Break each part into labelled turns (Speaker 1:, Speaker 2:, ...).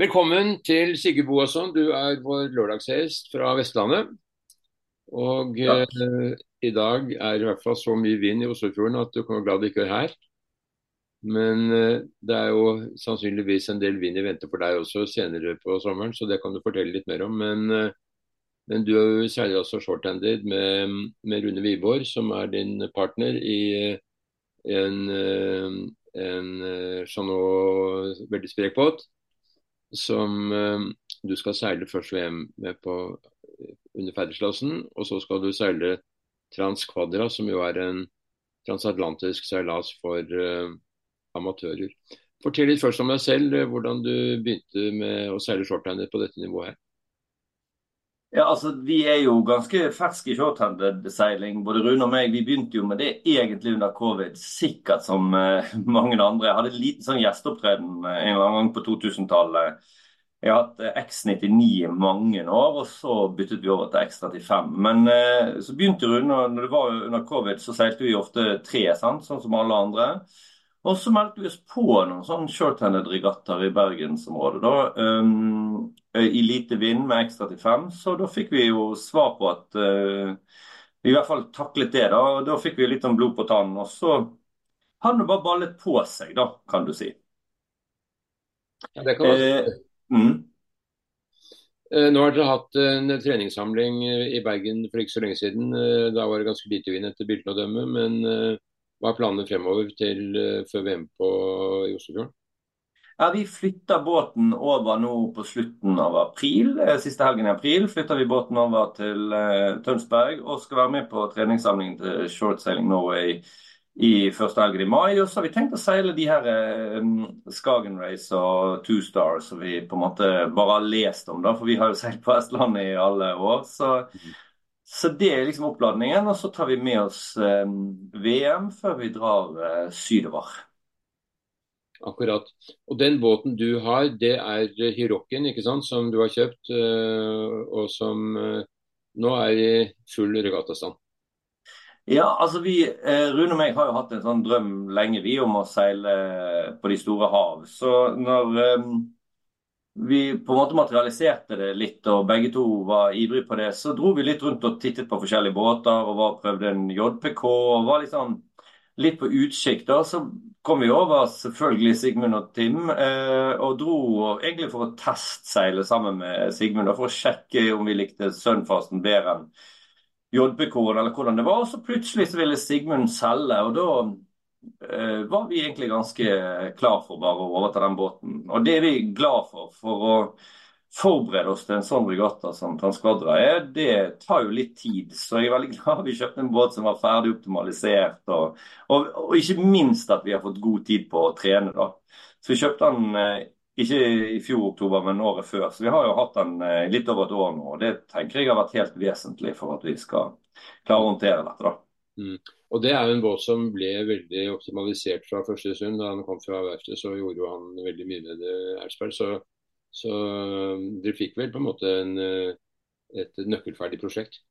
Speaker 1: Velkommen til Sigurd Boasson. Du er vår lørdagshest fra Vestlandet. Og eh, i dag er det i hvert fall så mye vind i Oslofjorden at du kan være glad du ikke er her. Men eh, det er jo sannsynligvis en del vind i vente for deg også senere på sommeren, så det kan du fortelle litt mer om. Men, eh, men du seiler også shorthanded med, med Rune Wiborg, som er din partner i eh, en, eh, en eh, Chanot veldig sprek båt som eh, du skal seile først VM med på under ferdigslassen, og så skal du seile Transquadra, som jo er en transatlantisk seilas for uh, amatører. Fortell litt først om deg selv, eh, hvordan du begynte med å seile shortliner på dette nivået her.
Speaker 2: Ja, altså Vi er jo ganske ferske i shorthanded-seiling, både Rune og meg. Vi begynte jo med det egentlig under covid, sikkert som uh, mange andre. Jeg hadde en liten sånn gjesteopptreden en eller annen gang på 2000-tallet jeg har hatt uh, X99 i mange år, og så byttet vi over til X35. Men uh, så begynte Rune, og når det var under covid, så seilte vi ofte tre, sant? sånn som alle andre. Og så meldte vi oss på noen sånn shorthanded regattaer i bergensområdet. da, um, I lite vind med ekstra til fem. Så da fikk vi jo svar på at uh, vi i hvert fall taklet det. Da Da fikk vi litt om blod på tannen. Og så har det bare ballet på seg, da, kan du si.
Speaker 1: Ja, det kan være. Eh, Mm. Eh, nå har dere hatt en treningssamling i Bergen for ikke så lenge siden. Eh, da var det ganske lite vind etter bildene å dømme. Men eh, hva er planene fremover til før VM på i Oslofjorden?
Speaker 2: Ja, Vi flytter båten over nå på slutten av april. Siste helgen i april flytter vi båten over til Tønsberg og skal være med på treningssamlingen til Short Sailing Norway i første helgen i mai. Og så har vi tenkt å seile de her um, Skagen Race og Two Stars som vi på en måte bare har lest om, da, for vi har jo seilt på Vestlandet i alle år. Så, så, det er liksom oppladningen. Og så tar vi med oss eh, VM før vi drar eh, sydover.
Speaker 1: Akkurat. Og den båten du har, det er Hirokken, ikke sant, som du har kjøpt, eh, og som uh, nå er i full regattastand?
Speaker 2: Ja, altså vi, eh, Rune og meg har jo hatt en sånn drøm lenge vi om å seile på de store hav. Så når vi på en måte materialiserte det litt, og begge to var ivrige på det, så dro vi litt rundt og tittet på forskjellige båter og var, prøvde en JPK. og var sånn litt på utkikk. da, Så kom vi over selvfølgelig Sigmund og Tim, eh, og dro egentlig for å testseile sammen med Sigmund. for å sjekke om vi likte Sunfasten bedre enn JPK-en, eller hvordan det var. Og så plutselig så ville Sigmund selge, og da var vi egentlig ganske klar for bare å overta den båten. Og det er vi glad for. For å forberede oss til en sånn regatta som Transquadra er, det tar jo litt tid. Så jeg er veldig glad vi kjøpte en båt som var ferdig optimalisert. Og, og, og ikke minst at vi har fått god tid på å trene. da. Så vi kjøpte den eh, ikke i fjor oktober, men året før. Så vi har jo hatt den eh, litt over et år nå. og Det tenker jeg har vært helt vesentlig for at vi skal klare å håndtere dette. da.
Speaker 1: Mm. Og Det er jo en båt som ble veldig optimalisert fra første stund. Da han kom fra verftet, så gjorde jo han veldig mye med. Ersberg, så, så um, dere fikk vel på en måte en, eh, et nøkkelferdig prosjekt?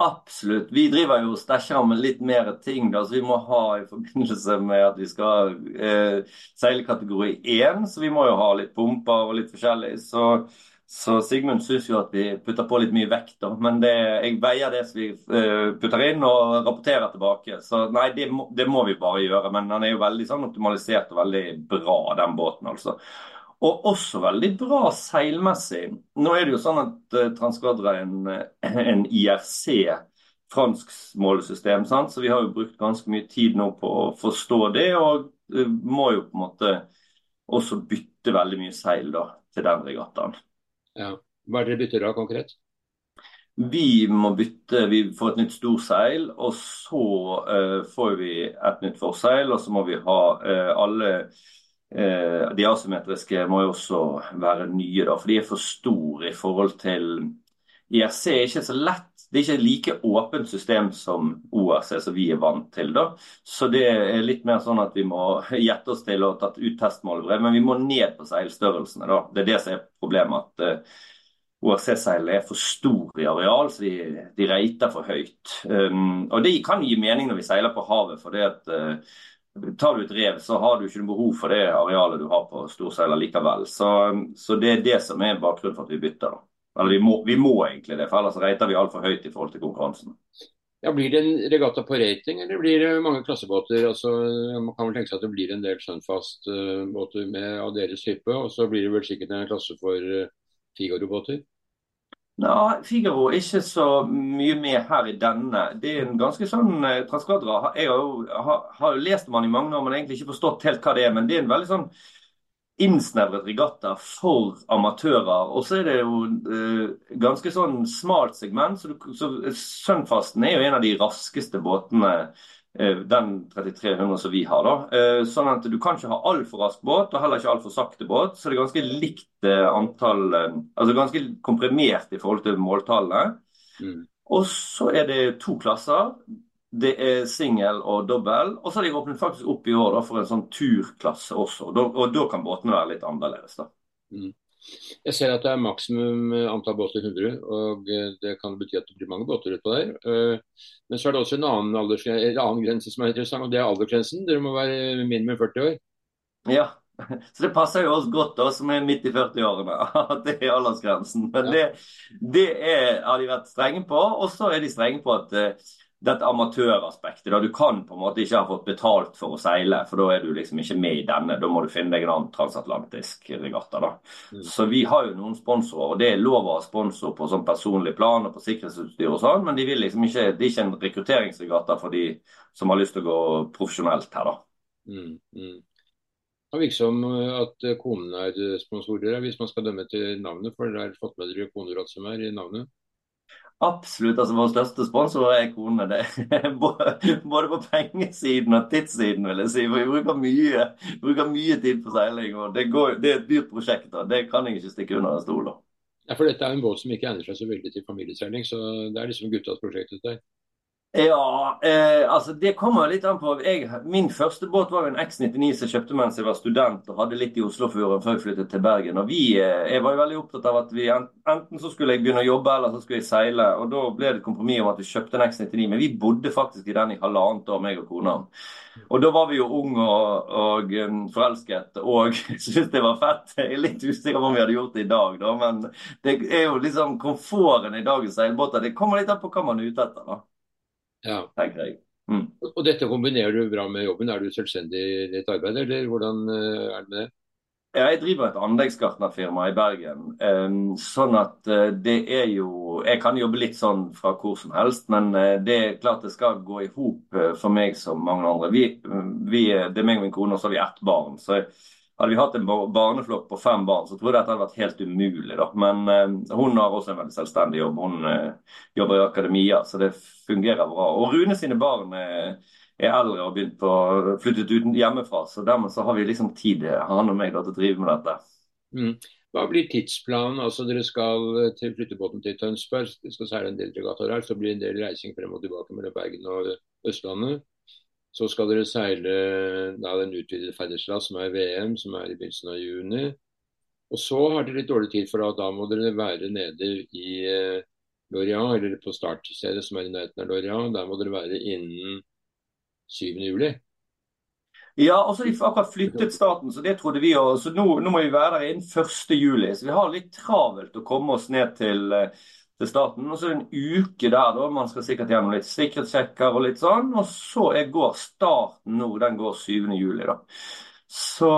Speaker 2: Absolutt. Vi driver jo stæsjer med litt mer ting da, så vi må ha i forbindelse med at vi skal eh, seile kategori 1. Så vi må jo ha litt pumper og litt forskjellig. Så, så Sigmund syns jo at vi putter på litt mye vekt. da, Men det, jeg veier det som vi eh, putter inn og rapporterer tilbake. Så nei, det må, det må, vi bare gjøre. Men han er jo veldig sånn optimalisert og veldig bra, den båten, altså. Og også veldig bra seilmessig. Nå er det jo sånn at uh, Transkvadra er en, eh, en IRC, fransk målesystem, sant? så vi har jo brukt ganske mye tid nå på å forstå det. Og må jo på en måte også bytte veldig mye seil da, til den regattaen.
Speaker 1: Ja. Hva er det dere bytter da konkret?
Speaker 2: Vi må bytte, vi får et nytt storseil, og så uh, får vi et nytt forseil. Og så må vi ha alle uh, de asymmetriske må jo også være nye, da, for de er for store i forhold til IRC er ikke så lett. Det er ikke et like åpent system som ORC som vi er vant til. da. Så det er litt mer sånn at vi må gjette oss til ha tatt ut testmålebrev, men vi må ned på seilstørrelsene. da. Det er det som er problemet. at eh, ORC-seilene er for store i areal, så de, de reiter for høyt. Um, og Det kan gi mening når vi seiler på havet. for det at uh, tar du et rev, så har du ikke noe behov for det arealet du har på storseiler likevel. Så, så, det er det som er bakgrunnen for at vi bytter. da. Eller vi må, vi må egentlig det, for ellers reiter vi altfor høyt i forhold til konkurransen.
Speaker 1: Ja, Blir det en regatta på rating, eller blir det mange klassebåter? Altså, man kan vel tenke seg at det blir en del Sunfast-båter av deres type, og så blir det vel sikkert en klasse for uh, Figaro-båter?
Speaker 2: Nei, Figaro er ikke så mye med her i denne. Det er en ganske sånn eh, Transkadra. Jeg har jo, har, har lest om han i mange år, men egentlig ikke forstått helt hva det er. Men det er en veldig sånn innsnevret regatta for amatører. Og så er det jo eh, ganske sånn smalt segment. Så, du, så Sunfasten er jo en av de raskeste båtene Eh, den 3300 som vi har. da. Eh, sånn at Du kan ikke ha altfor rask båt og heller ikke altfor sakte båt. Så det er ganske likt eh, antall Altså ganske komprimert i forhold til måltallene. Mm. Og så er det to klasser. Det er singel og dobbel. Og så har de åpnet faktisk opp i år da, for en sånn turklasse også. Og da, og da kan båtene være litt annerledes. da. Mm.
Speaker 1: Jeg ser at det er maksimum antall båter 100, og eh, det kan bety at det blir mange båter utpå der. Eh, men så er det også en annen, en annen, grense som er interessant, og det er aldersgrensen. Dere må være minimum 40 år.
Speaker 2: Ja, så det passer jo oss godt, da, som er midt i 40-årene, at det er aldersgrensen. Men det, det er, har de vært strenge på. Og så er de strenge på at eh, dette amatøraspektet. Du kan på en måte ikke ha fått betalt for å seile, for da er du liksom ikke med i denne. Da må du finne deg en annen transatlantisk regatta. da. Mm. Så vi har jo noen sponsorer, og det er lov å ha sponsor på sånn personlig plan og på sikkerhetsutstyr og sånn, men de vil liksom ikke, det er ikke en rekrutteringsregatta for de som har lyst til å gå profesjonelt her, da. Mm, mm.
Speaker 1: Det virker som at konen er sponsorer, hvis man skal dømme til navnet, for dere har fått med dere koner som er i navnet?
Speaker 2: Absolutt. altså Vår største sponsor er kone. Det. Både på pengesiden og tidssiden, vil jeg si. For vi bruker mye, bruker mye tid på seiling. og det, går, det, er et dyrt prosjekt. da. Det kan jeg ikke stikke under en stol. da.
Speaker 1: Ja, for Dette er en båt som ikke egner seg så veldig til familieseiling, så det er liksom guttas prosjekt.
Speaker 2: Ja, eh, altså det kommer litt an på. Jeg, min første båt var jo en X99 som jeg kjøpte mens jeg var student og hadde litt i Oslofjorden før jeg flyttet til Bergen. Og vi, eh, Jeg var jo veldig opptatt av at vi enten så skulle jeg begynne å jobbe eller så skulle jeg seile. Og da ble det et kompromiss om at vi kjøpte en X99. Men vi bodde faktisk i den i halvannet år, meg og kona. Og da var vi jo unge og, og um, forelsket og syntes det var fett. Jeg er litt usikker på om vi hadde gjort det i dag, da. Men det er jo liksom komforten i dagens seilbåter. Det kommer litt an på hva man er ute etter. da.
Speaker 1: Ja.
Speaker 2: tenker jeg. Mm.
Speaker 1: Og dette kombinerer du bra med jobben. Er du selvstendig i ditt arbeid, eller hvordan eh, er det med det?
Speaker 2: Jeg driver et anleggsgartnerfirma i Bergen. Sånn at uh, det er jo Jeg kan jobbe litt sånn fra hvor som helst, men uh, det er klart det skal gå i hop for meg som mange andre. Vi, vi, det er meg og min kone, og så har vi ett barn. Så hadde vi hatt en barneflokk på fem barn, så tror jeg dette hadde vært helt umulig. da. Men eh, hun har også en veldig selvstendig jobb. Hun eh, jobber i akademia, så det fungerer bra. Og Rune sine barn er, er eldre og begynt på, flyttet uten hjemmefra, så dermed så har vi liksom tid, han og meg, da, til å drive med dette.
Speaker 1: Mm. Hva blir tidsplanen? Altså Dere skal til flyttebåten til Tønsberg, dere skal seile en del regattaer her, så blir det en del reising frem og tilbake mellom Bergen og Østlandet. Så skal dere seile da, den utvidede Færderslas, som er VM, som er i begynnelsen av juni. Og så har dere litt dårlig tid, for da, da må dere være nede i eh, Lorient, eller på startstedet som er i nærheten av Lorient. Der må dere være innen 7. juli.
Speaker 2: Ja, og så de akkurat flyttet staten, så det trodde vi òg. Så nå, nå, må vi være der innen 1. juli. Så vi har litt travelt å komme oss ned til eh, til staten. Og så er det en uke der da, man skal sikkert gjennom litt sikkerhetssjekker og litt sånn. Og så går starten nå, den går 7. juli, da. Så,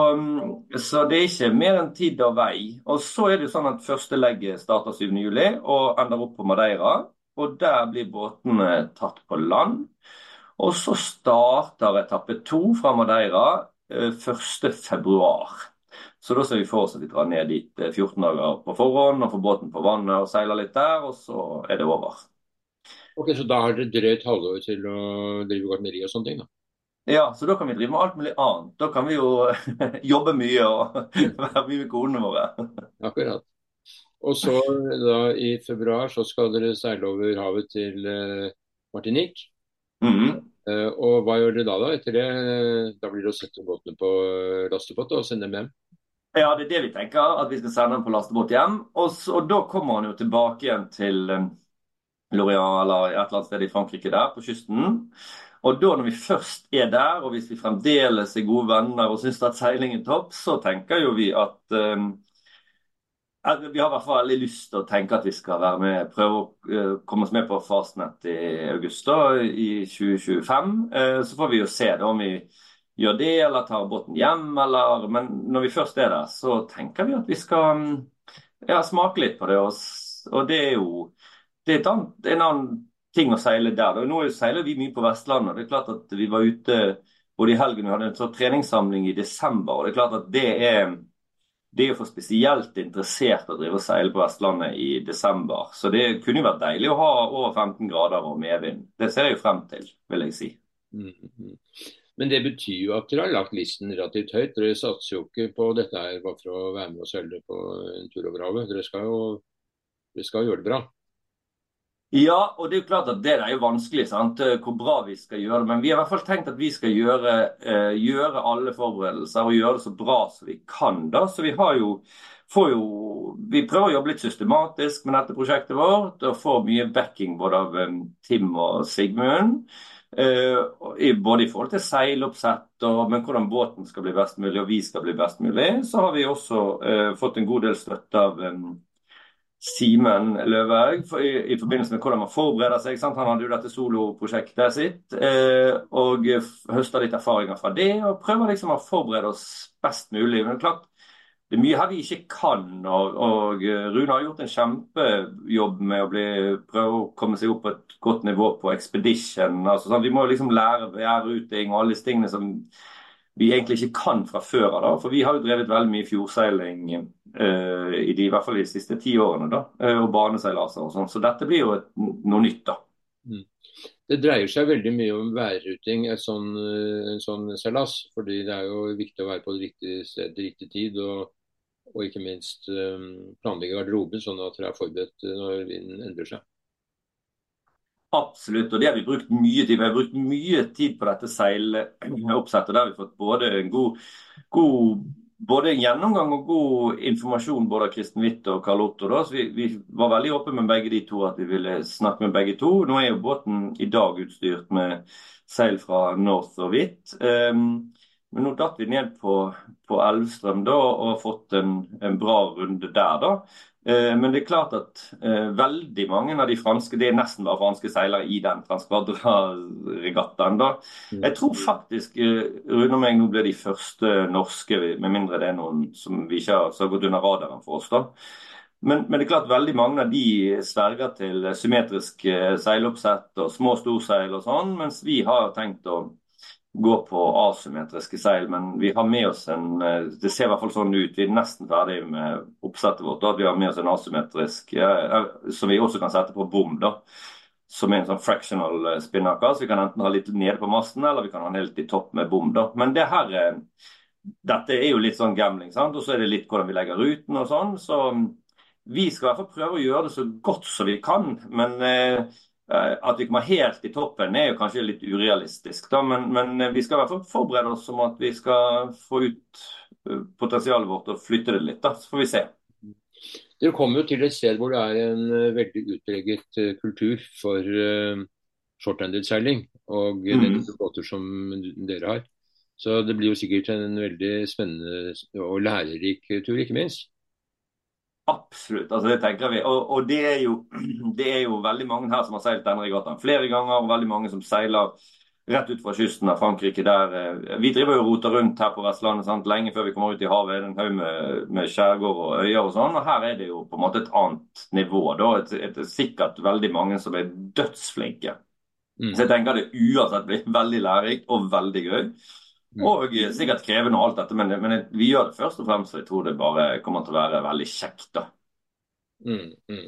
Speaker 2: så, det er ikke mer enn tid og vei. Og så er det jo sånn at første legget starter 7. juli og ender opp på Madeira. Og der blir båtene tatt på land. Og så starter etappe to fra Madeira 1.2. Eh, så da ser vi for oss at vi drar ned dit 14 eh, dager på forhånd og får båten på vannet og seiler litt der, og så er det over.
Speaker 1: Ok, Så da har dere drøyt halvår til å drive gartneri og sånne ting? da?
Speaker 2: Ja, så da kan vi drive med alt mulig annet. Da kan vi jo jobbe mye og være mye med konene våre.
Speaker 1: Akkurat. Og så da i februar så skal dere seile over havet til uh, Martinique. Mm -hmm. og hva gjør dere da? Da Etter det, da blir det å sette båtene på lastebåt og sende dem hjem?
Speaker 2: Ja, det er det vi tenker. At vi skal sende den på lastebåt hjem. Og, så, og da kommer han jo tilbake igjen til um, Lorient eller et eller annet sted i Frankrike der, på kysten. Og da når vi først er der, og hvis vi fremdeles er gode venner og syns at seiling er topp, så tenker jo vi at um, vi har i hvert fall veldig lyst til å tenke at vi skal være med, prøve å uh, komme oss med på Fastnet i august da, i 2025. Uh, så får vi jo se da om vi gjør det, eller tar båten hjem, eller Men når vi først er der, så tenker vi at vi skal ja, smake litt på det. Og, og det er jo det er annet, en annen ting å seile der. Nå seiler vi mye på Vestlandet. Det er klart at vi var ute både i helgen vi hadde en sånn treningssamling i desember. og Det er klart at det er, det er for spesielt interessert å drive og seile på Vestlandet i desember. Så det kunne jo vært deilig å ha over 15 grader og medvind. Det ser jeg jo frem til, vil jeg si. Mm -hmm.
Speaker 1: Men det betyr jo at dere har lagt listen relativt høyt. Dere satser jo ikke på dette her bare for å være med og sølve på en tur over havet. Dere skal jo dere skal gjøre det bra.
Speaker 2: Ja, og det er jo klart at det er jo vanskelig sant? Eh, hvor bra vi skal gjøre det. Men vi har i hvert fall tenkt at vi skal gjøre, eh, gjøre alle forberedelser og gjøre det så bra som vi kan. da. Så vi har jo, jo Vi prøver å jobbe litt systematisk med dette prosjektet vårt og får mye backing både av um, Tim og Sigmund. Eh, både i forhold til seiloppsett og men hvordan båten skal bli best mulig og vi skal bli best mulig. Så har vi også eh, fått en god del støtte av um, Simen Løvhaug i, i, forbindelse med hvordan man forbereder seg. Sant? Han hadde jo dette soloprosjektet sitt eh, og høster litt erfaringer fra det. Og prøver liksom å forberede oss best mulig. Men klart, det er mye her vi ikke kan. Og, og Rune har gjort en kjempejobb med å bli, prøve å komme seg opp på et godt nivå på expedition. Altså, sånn, vi må liksom lære værruting og alle disse tingene som vi egentlig ikke kan fra før av. For vi har jo drevet veldig mye fjordseiling uh, i, de, i hvert fall de siste ti årene. da, uh, Og baneseilaser og sånn. Så dette blir jo et, noe nytt, da. Mm.
Speaker 1: Det dreier seg veldig mye om værruting, en sånn, eh, sånn seilas. fordi det er jo viktig å være på det riktige sted til riktig tid. Og, og ikke minst um, planlegge garderoben sånn at dere er forberedt når vinden endrer seg.
Speaker 2: Absolutt, og det har vi brukt mye tid Vi har brukt mye tid på dette seiloppsettet. Der har fått både en god, god både en gjennomgang og god informasjon både av Kristen Witt og Karl Otto. Da. Så vi, vi, var veldig åpne med begge de to at vi ville snakke med begge to. Nå er jo båten i dag utstyrt med seil fra North og Witt. Um, men nå datt vi ned på, på Elvstrøm da, og har fått en, en bra runde der. da. Eh, men det er klart at eh, veldig mange av de franske det er nesten bare franske seilere i den Transquadra-regattaen. da. Jeg tror faktisk eh, Rune og meg nå blir de første norske, med mindre det er noen som vi ikke har, har gått under radaren for oss. da. Men, men, det er klart veldig mange av de sverger til symmetrisk seiloppsett og små storseil og sånn, mens vi har tenkt å gå på asymmetriske seil, men vi har med oss en eh, Det ser i hvert fall sånn ut. Vi er nesten ferdig med oppsettet vårt. at Vi har med oss en asymmetrisk som vi også kan sette på bom. da, Som er en sånn fractional eh, spinnaker. Så vi kan enten ha litt nede på masten, eller vi kan ha den helt i topp med bom. da. Men det her eh, dette er jo litt sånn gambling, sant? og så er det litt hvordan vi legger ruten og sånn. Så mm, vi skal i hvert fall prøve å gjøre det så godt som vi kan. Men eh, Eh, at vi kommer helt i toppen er jo kanskje litt urealistisk, da, men, men, vi skal i hvert fall forberede oss som at vi skal få ut eh, potensialet vårt og flytte det litt. da, Så får vi se.
Speaker 1: Dere kommer jo til et sted hvor det er en eh, veldig utpreget kultur for uh, short-handed seiling og mm. den båter som dere har. Så det blir jo sikkert en veldig spennende og lærerik tur, ikke minst.
Speaker 2: Absolutt, altså det tenker vi. Og, og det, er jo, det, er jo, veldig mange her som har seilt denne regattaen flere ganger, og veldig mange som seiler rett ut fra kysten av Frankrike. der eh, Vi driver jo roter rundt her på Vestlandet sant? lenge før vi kommer ut i havet. er det En haug med, med skjærgård og øyer og sånn. og Her er det jo på en måte et annet nivå. da, et, et, sikkert veldig mange som er dødsflinke. Mm. Så jeg tenker det uansett blir veldig lærerikt og veldig gøy. Og sikkert krevende og alt dette, men, men, vi gjør det først og fremst. Jeg tror det bare kommer til å være veldig kjekt. da.
Speaker 1: Mm, mm.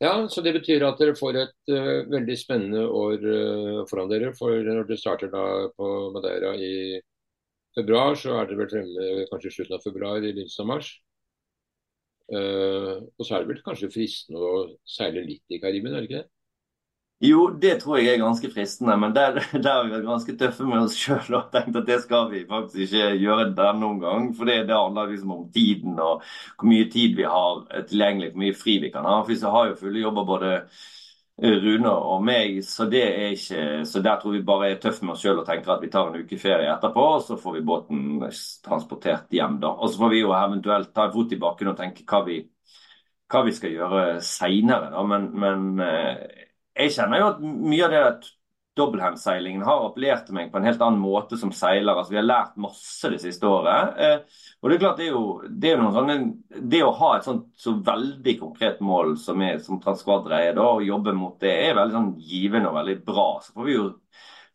Speaker 1: Ja, så Det betyr at dere får et uh, veldig spennende år uh, foran dere. For når dere starter da på Madeira i februar, så er dere vel fremme kanskje i slutten av februar, i begynnelsen av mars. Uh, og så er det vel kanskje fristende å seile litt i Karibien, er det ikke det?
Speaker 2: Jo, det tror jeg er ganske fristende, men der, der har vi vært ganske tøffe med oss sjøl og tenkt at det skal vi faktisk ikke gjøre denne omgang. For det, det handler liksom om tiden og hvor mye tid vi har tilgjengelig, hvor mye fri vi kan ha. For vi har jo fulle jobber både Rune og meg, så det er ikke Så der tror vi bare er tøffe med oss sjøl og tenker at vi tar en uke ferie etterpå, og så får vi båten transportert hjem, da. Og så får vi jo eventuelt ta en fot i bakken og tenke hva vi, hva vi skal gjøre seinere, da. Men, men eh, jeg kjenner jo at mye av det at dobbelthandseilingen har appellert til meg på en helt annen måte som seiler. Altså, vi har lært masse det siste året. Eh, og Det er klart det er jo, det er sånne, det å ha et sånt så veldig konkret mål som, er, som Transquadra er, da, og jobbe mot det, er veldig sånn givende og veldig bra. Så får vi jo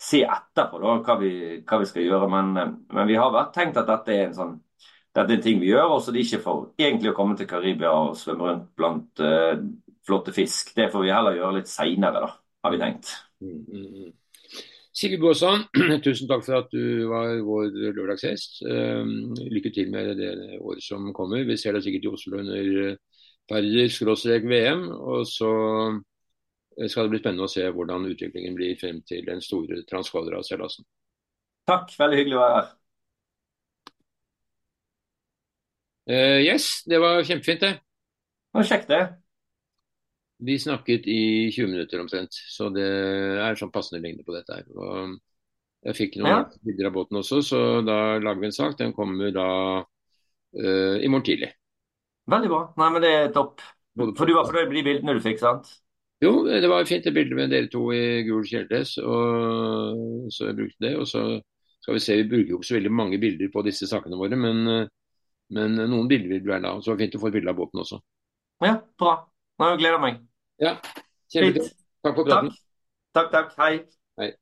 Speaker 2: se etterpå da, hva vi, hva vi skal gjøre. Men, men, vi har vært tenkt at dette er en sånn dette er en ting vi gjør, og så det ikke for egentlig å komme til Karibia og svømme rundt blant uh, flotte fisk. Det får vi heller gjøre litt seinere, har vi tenkt. Mm, mm,
Speaker 1: mm. Sigurd Gåsan, tusen takk for at du var vår lørdagsgjest. Ehm, lykke til med det året som kommer. Vi ser deg sikkert i Oslo under Færder-VM. Og så skal det bli spennende å se hvordan utviklingen blir frem til den store Transkvadra-seilasen.
Speaker 2: Takk, veldig hyggelig å være her.
Speaker 1: Uh, yes, det var kjempefint, det.
Speaker 2: Det var kjekt, det.
Speaker 1: Vi snakket i 20 minutter omtrent, så det er sånn passende lengde på dette her. Og jeg fikk noen ja. bilder av båten også, så da lager vi en sak. Den kommer da uh, i morgen tidlig.
Speaker 2: Veldig bra. Nei, men det er topp. For du var fornøyd med de bildene du fikk, sant?
Speaker 1: Jo, det var fint det bildet med dere to i gul kjeledress, og så jeg brukte det. Og så skal vi se, vi bruker jo ikke så veldig mange bilder på disse sakene våre, men, men noen bilder vil være da. Så det var fint å få et bilde av båten også.
Speaker 2: Ja, bra. Nå gleder jeg meg.
Speaker 1: Ja, kjempefint. Takk for praten.
Speaker 2: Takk, takk. takk. Hei.
Speaker 1: Hei.